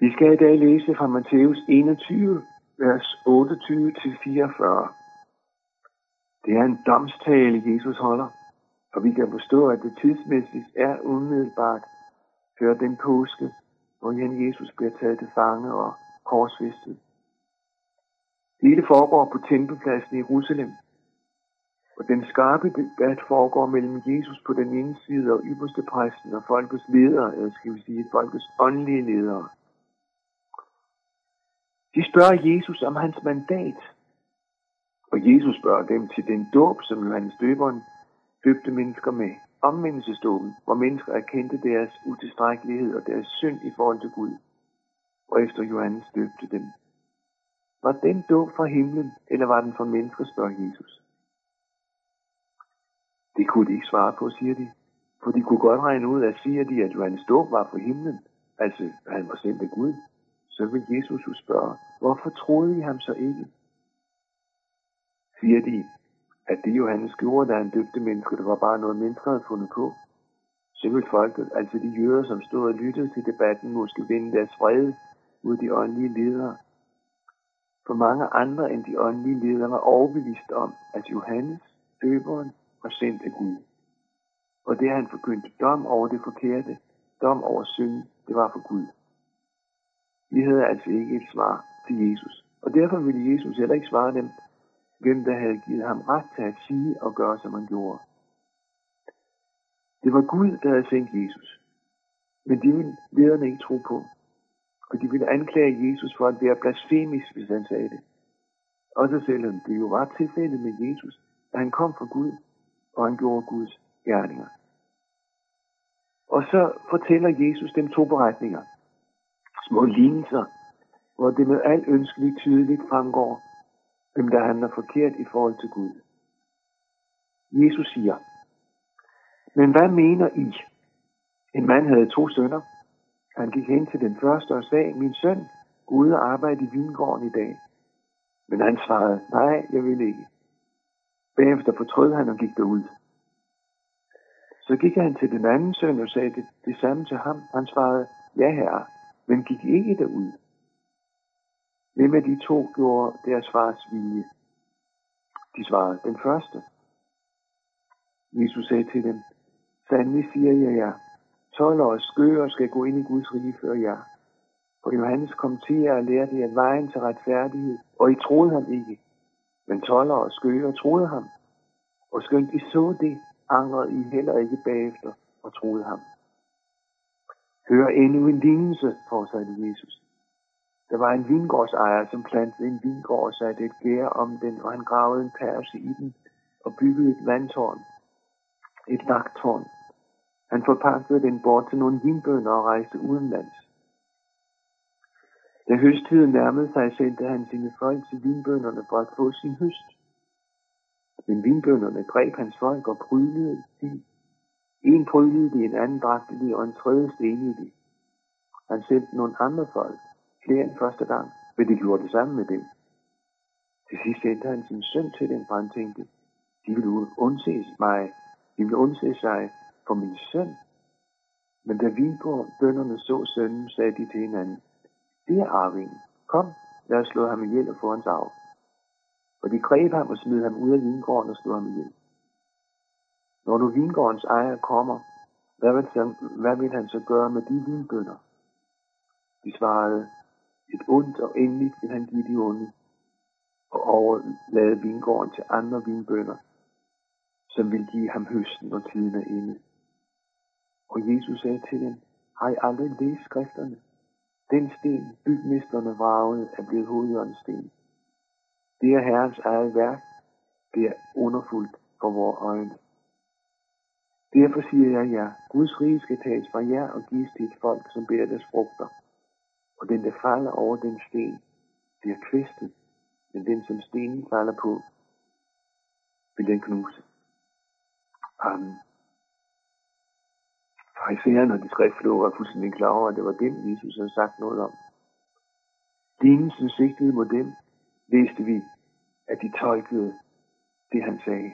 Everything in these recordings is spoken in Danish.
Vi skal i dag læse fra Matthæus 21, vers 28-44. Det er en domstale, Jesus holder, og vi kan forstå, at det tidsmæssigt er umiddelbart før den påske, hvor han Jesus bliver taget til fange og korsfæstet. Det hele foregår på tempelpladsen i Jerusalem, og den skarpe debat foregår mellem Jesus på den ene side og ypperste præsten og folkets ledere, eller skal vi sige folkets åndelige ledere. De spørger Jesus om hans mandat, og Jesus spørger dem til den dåb, som Johannes døberen døbte mennesker med, omvendelsesdåben, hvor mennesker erkendte deres utilstrækkelighed og deres synd i forhold til Gud, og efter Johannes døbte dem. Var den dåb fra himlen, eller var den fra mennesker, spørger Jesus. Det kunne de ikke svare på, siger de. For de kunne godt regne ud, at siger de, at Johannes dåb var fra himlen, altså han var sendt af Gud, så vil Jesus jo spørge, hvorfor troede I ham så ikke? Siger de, at det Johannes gjorde, da han døbte mennesker, det var bare noget, mennesker havde fundet på. Så vil folket, altså de jøder, som stod og lyttede til debatten, måske vinde deres fred mod de åndelige ledere. For mange andre end de åndelige ledere var overbevist om, at Johannes, døberen, var sendt af Gud. Og det han forkyndte dom over det forkerte, dom over synd, det var for Gud. De havde altså ikke et svar til Jesus. Og derfor ville Jesus heller ikke svare dem, hvem der havde givet ham ret til at sige og gøre, som han gjorde. Det var Gud, der havde sendt Jesus. Men de ville lederne ikke tro på. Og de ville anklage Jesus for at være blasfemisk, hvis han sagde det. Også selvom det jo var tilfældet med Jesus, at han kom fra Gud, og han gjorde Guds gerninger. Og så fortæller Jesus dem to beretninger. Små linser, hvor det med al ønskelig tydeligt fremgår, hvem der handler forkert i forhold til Gud. Jesus siger, men hvad mener I? En mand havde to sønner. Han gik hen til den første og sagde, min søn, gå og arbejde i vingården i dag. Men han svarede, nej, jeg vil ikke. Bagefter fortrød han og gik derud. Så gik han til den anden søn og sagde det, det samme til ham. Han svarede, ja herre, men gik ikke derud. Hvem af de to gjorde deres fars vilje? De svarede, den første. Jesus sagde til dem, sandelig siger jeg jer, tolv og skøre skal gå ind i Guds rige før jer. For Johannes kom til jer og lærte jer vejen til retfærdighed, og I troede ham ikke. Men toller og skøre troede ham. Og skønt I så det, angrede I heller ikke bagefter og troede ham. Hør endnu en lignelse, fortsatte Jesus. Der var en vingårdsejer, som plantede en vingård og satte et gær om den, og han gravede en perse i den og byggede et vandtårn, et vagtårn. Han forpagtede den bort til nogle vinbønder og rejste udenlands. Da høsttiden nærmede sig, sendte han sine folk til vinbønderne for at få sin høst. Men vinbønderne greb hans folk og prylede de. En prylede de, en anden bragte de, og en tredje stenede de. Han sendte nogle andre folk, flere end første gang, men de gjorde det samme med dem. Til sidst sendte han sin søn til dem, for han tænkte, de vil undse mig, de vil undse sig for min søn. Men da vinbønderne så sønnen, sagde de til hinanden, det er arvingen. Kom, lad os slå ham ihjel og få hans arv. Og de greb ham og smed ham ud af vingården og slog ham ihjel. Når nu vingårdens ejer kommer, hvad vil, han, hvad vil han så gøre med de vinbønder? De svarede, et ondt og endeligt vil han give de onde, og overlade vingården til andre vinbønder, som vil give ham høsten, og tiden er inde. Og Jesus sagde til dem, har I aldrig læst skrifterne? Den sten, bygmesterne vragede, er blevet hovedjørnsten. Det er Herrens eget værk. Det er underfuldt for vores øjne. Derfor siger jeg jer, Guds rige skal tages fra jer og gives til et folk, som bærer deres frugter. Og den, der falder over den sten, bliver kvistet, men den, som stenen falder på, vil den knuse. Amen. Farisæerne og de skriftlåger var fuldstændig klar over, at det var dem, Jesus havde sagt noget om. Lignelsen sigtede mod dem, læste vi, at de tolkede det, han sagde.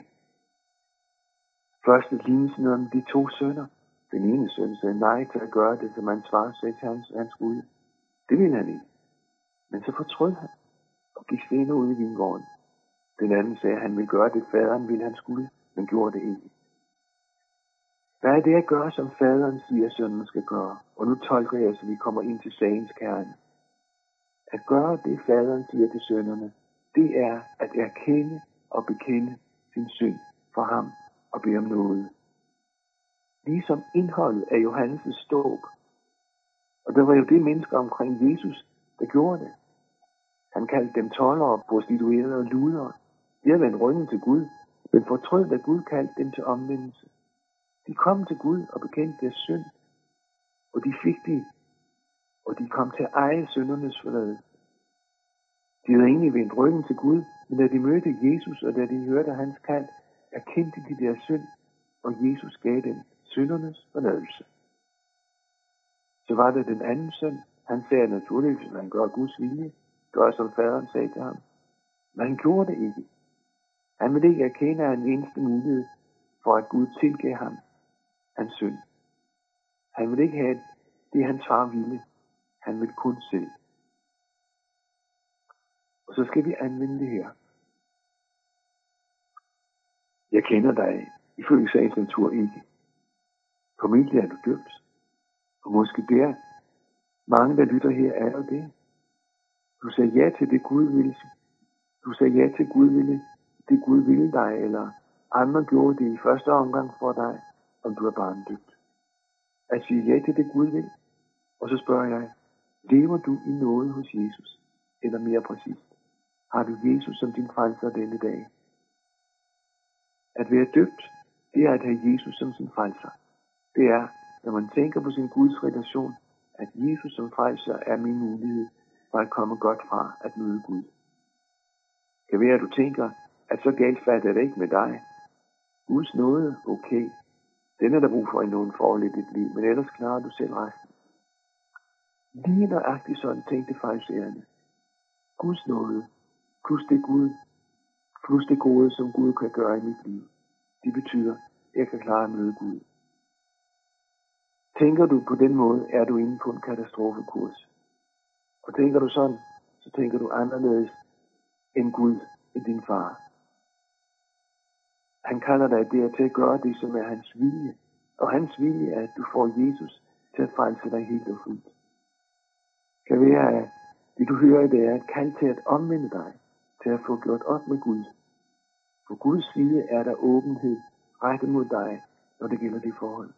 Først lignelsen om de to sønner. Den ene søn sagde nej til at gøre det, som hans far sagde til hans, hans Gud. Det ville han ikke. Men så fortrød han og gik senere ud i vingården. Den anden sagde, at han ville gøre det, faderen ville han skulle, men gjorde det ikke. Hvad er det at gøre, som faderen siger, sønnen skal gøre? Og nu tolker jeg, så vi kommer ind til sagens kerne. At gøre det, faderen siger til sønnerne, det er at erkende og bekende sin synd for ham og bede om noget. Ligesom indholdet af Johannes' ståb. Og der var jo det mennesker omkring Jesus, der gjorde det. Han kaldte dem tollere, prostituerede og ludere. De havde vendt ryggen til Gud, men fortrød, at Gud kaldte dem til omvendelse. De kom til Gud og bekendte deres synd, og de fik det, og de kom til at eje syndernes forladelse. De havde egentlig vendt ryggen til Gud, men da de mødte Jesus, og da de hørte hans kald, erkendte de deres synd, og Jesus gav dem syndernes forladelse. Så var det den anden søn. Han sagde naturligvis, at han gør Guds vilje, gør som faderen sagde til ham. Men han gjorde det ikke. Han ville ikke erkende en eneste mulighed for at Gud tilgav ham hans synd. Han ville ikke have det, hans far ville. Han ville kun selv. Og så skal vi anvende det her. Jeg kender dig ifølge sagens natur ikke. Formentlig er du dybt. Og måske der, mange der lytter her, er jo det. Du sagde ja til det Gud ville. Du sagde ja til Gud ville, det Gud ville dig, eller andre gjorde det i første omgang for dig, om du er dybt. At sige ja til det Gud vil. Og så spørger jeg, lever du i noget hos Jesus? Eller mere præcist, har du Jesus som din frelser denne dag? At være døbt, det er at have Jesus som sin frelser. Det er, når man tænker på sin Guds relation, at Jesus som frelser er min mulighed for at komme godt fra at møde Gud. Kan være, at du tænker, at så galt fatter det ikke med dig. Guds nåde, okay. Den er der brug for i nogen forhold i dit liv, men ellers klarer du selv resten. Lige nøjagtigt sådan tænkte fejlsærende. Guds nåde, plus det Gud, plus det gode, som Gud kan gøre i mit liv. Det betyder, at jeg kan klare at møde Gud. Tænker du på den måde, er du inde på en katastrofekurs. Og tænker du sådan, så tænker du anderledes end Gud, end din far. Han kalder dig der til at gøre det, som er hans vilje. Og hans vilje er, at du får Jesus til at frelse dig helt og fuldt. Kan være, at det du hører i dag er et kald til at omvende dig, til at få gjort op med Gud. For Guds side er der åbenhed rettet mod dig, når det gælder de forhold.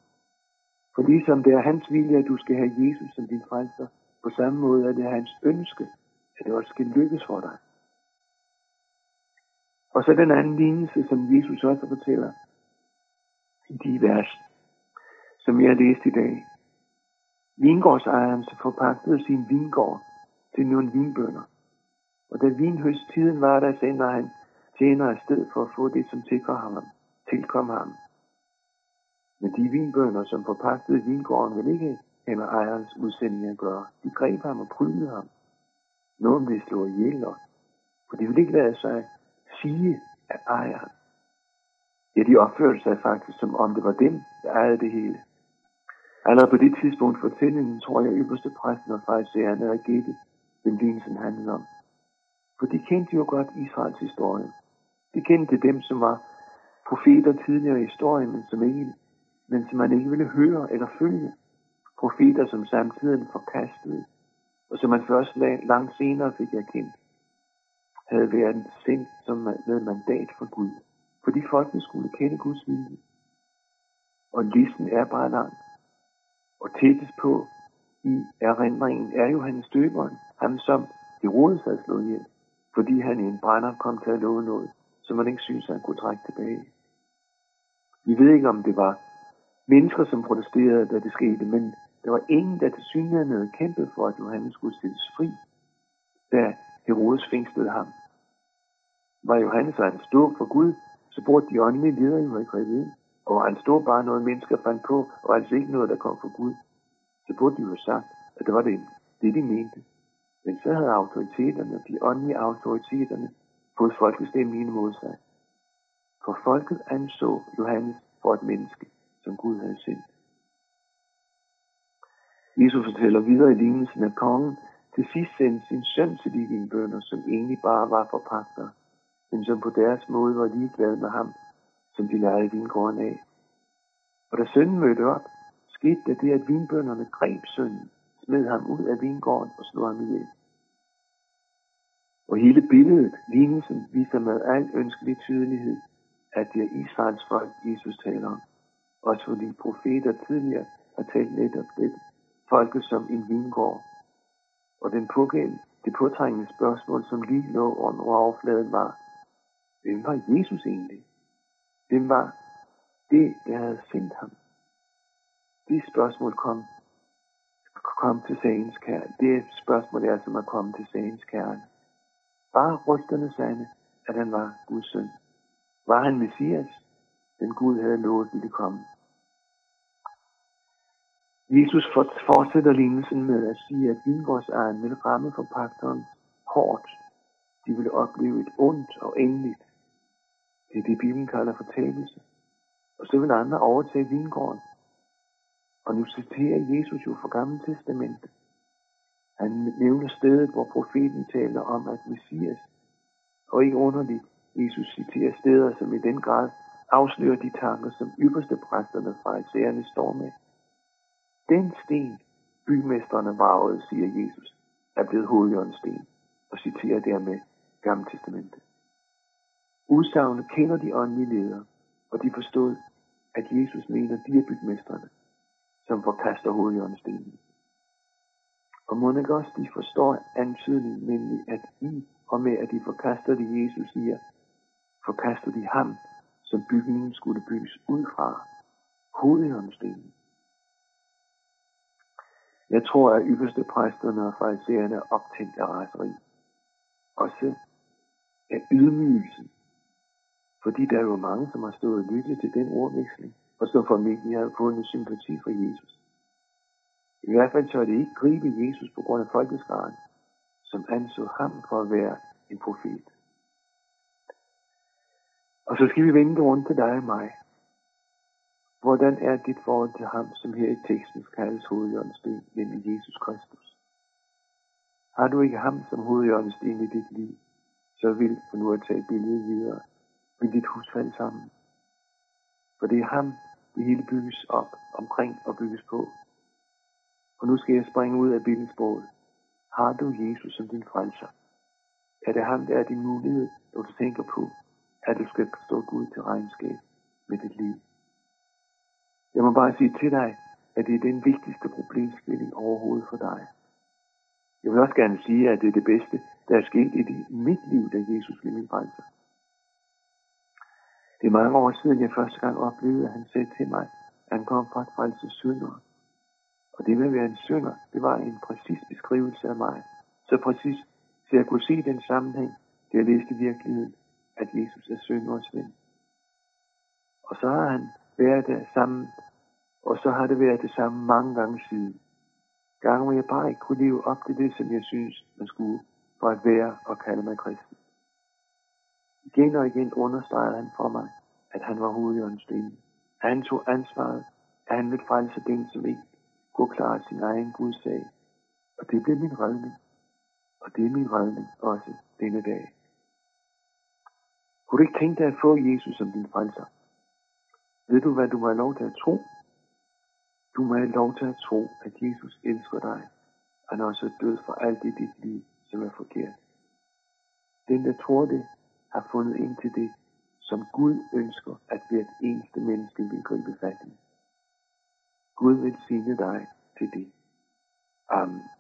For ligesom det er hans vilje, at du skal have Jesus som din frelser, på samme måde er det hans ønske, at det også skal lykkes for dig. Og så den anden lignelse, som Jesus også fortæller i de vers, som jeg har læst i dag. Vingårdsejeren forpagtede sin vingård til nogle vinbønder. Og da vinhøsttiden var der, sender han tjener afsted for at få det, som tilkom ham. Tilkom ham. Men de vinbønder, som forpagtede vingården, vil ikke have med ejerens udsending at gøre. De greb ham og prydede ham. Nogen blev slået ihjel, for de ville ikke lade sig sige af ejeren. Ja, de opførte sig faktisk, som om det var dem, der ejede det hele. Allerede på det tidspunkt fortællingen, tror jeg, ypperste præsten og fejserne havde gættet, hvem lignelsen handlede om. For de kendte jo godt Israels historie. De kendte dem, som var profeter tidligere i historien, men som, ikke, men som man ikke ville høre eller følge. Profeter, som samtidig forkastede, og som man først langt senere fik erkendt havde været sendt som med mandat for Gud. Fordi folkene skulle kende Guds vilje. Og listen er bare lang. Og tættest på i erindringen er jo hans døberen, ham som Herodes havde slået ihjel, fordi han i en brænder kom til at love noget, som man ikke synes, han kunne trække tilbage. Vi ved ikke, om det var mennesker, som protesterede, da det skete, men der var ingen, der til synligheden havde kæmpet for, at Johannes skulle stilles fri, da Herodes fængslede ham. Var Johannes han stor for Gud, så burde de åndelige ledere jo ikke redde Og han stod bare noget, mennesker fandt på, og altså ikke noget, der kom fra Gud. Så burde de jo have sagt, at det var det, det de mente. Men så havde autoriteterne, de åndelige autoriteterne, fået folkestemningen imod sig. For folket anså Johannes for et menneske, som Gud havde sendt. Jesus fortæller videre i lignelsen, at kongen til sidst sendte sin søn til de vinbønder, som egentlig bare var forpagtere, men som på deres måde var ligeglade med ham, som de lejede vingården af. Og da sønnen mødte op, skete der det, at vinbønderne greb sønnen, smed ham ud af vingården og slog ham ihjel. Og hele billedet, lignelsen, viser med al ønskelig tydelighed, at det er Israels folk, Jesus taler om. Også fordi profeter tidligere har talt netop det, folket som en vingård. Og den pågæld, det påtrængende spørgsmål, som lige lå under overfladen, var, hvem var Jesus egentlig? Hvem var det, der havde sendt ham? Det spørgsmål kom, kom til sagens kerne. Det spørgsmål er, som at komme til sagens kerne. Var rygterne sande, at han var Guds søn? Var han Messias, den Gud havde lovet ville komme? Jesus fortsætter lignelsen med at sige, at vingårdsejeren vil ramme forpagteren hårdt. De vil opleve et ondt og endeligt. Det er det, Bibelen kalder fortabelse. Og så vil andre overtage vingården. Og nu citerer Jesus jo fra Gamle Testamentet. Han nævner stedet, hvor profeten taler om, at Messias, og ikke underligt, Jesus citerer steder, som i den grad afslører de tanker, som ypperste præsterne fra isærerne står med. Den sten, bymesterne varvede, siger Jesus, er blevet hovedjørnsten, og citerer dermed Gamle Testamentet. Udsagnet kender de åndelige ledere, og de forstod, at Jesus mener de er bygmesterne, som forkaster hovedhjørnestenen. Og må ikke også de forstår antydningen, nemlig at i og med at de forkaster det, Jesus siger, forkaster de ham, som bygningen skulle bygges ud fra, hovedhjørnestenen. Jeg tror, at ypperste præsterne og farisæerne er optændt af raseri. Også af ydmygelsen. Fordi der er jo mange, som har stået og lyttet til den ordveksling, og som formentlig har fundet sympati for Jesus. I hvert fald tør det ikke gribe Jesus på grund af folkeskaren, som anså ham for at være en profet. Og så skal vi vende rundt til dig og mig. Hvordan er dit forhold til ham, som her i teksten kaldes hovedjørnsten, nemlig Jesus Kristus? Har du ikke ham som hovedjørnsten i dit liv, så vil, for nu at tage billedet videre, vil dit hus falde sammen. For det er ham, det hele bygges op omkring og bygges på. Og nu skal jeg springe ud af billedsproget. Har du Jesus som din frelser? Er det ham, der er din mulighed, når du tænker på, at du skal stå Gud til regnskab med dit liv? Jeg må bare sige til dig, at det er den vigtigste problemstilling overhovedet for dig. Jeg vil også gerne sige, at det er det bedste, der er sket i mit liv, da Jesus blev min frelser. Det er mange år siden, jeg første gang oplevede, at han sagde til mig, at han kom for at frelse syndere. Og det med at være en synder, det var en præcis beskrivelse af mig. Så præcis, så jeg kunne se den sammenhæng, det jeg læste i virkeligheden, at Jesus er synderes ven. Og så har han været der sammen, og så har det været det samme mange gange siden. Gange, hvor jeg bare ikke kunne leve op til det, som jeg synes, man skulle, for at være og kalde mig kristen. Igen og igen understregede han for mig, at han var hovedjørnstenen. Han tog ansvaret, at han ville frelse den, som ikke kunne klare sin egen Guds sag. Og det blev min redning. Og det er min redning også denne dag. Kunne du ikke tænke dig at få Jesus som din frelser? Ved du, hvad du må have lov til at tro? Du må have lov til at tro, at Jesus elsker dig. Han er også død for alt i dit liv, som er forkert. Den, der tror det, har fundet ind til det, som Gud ønsker, at hvert eneste menneske vil gribe fat i. Gud vil sige dig til det. Amen.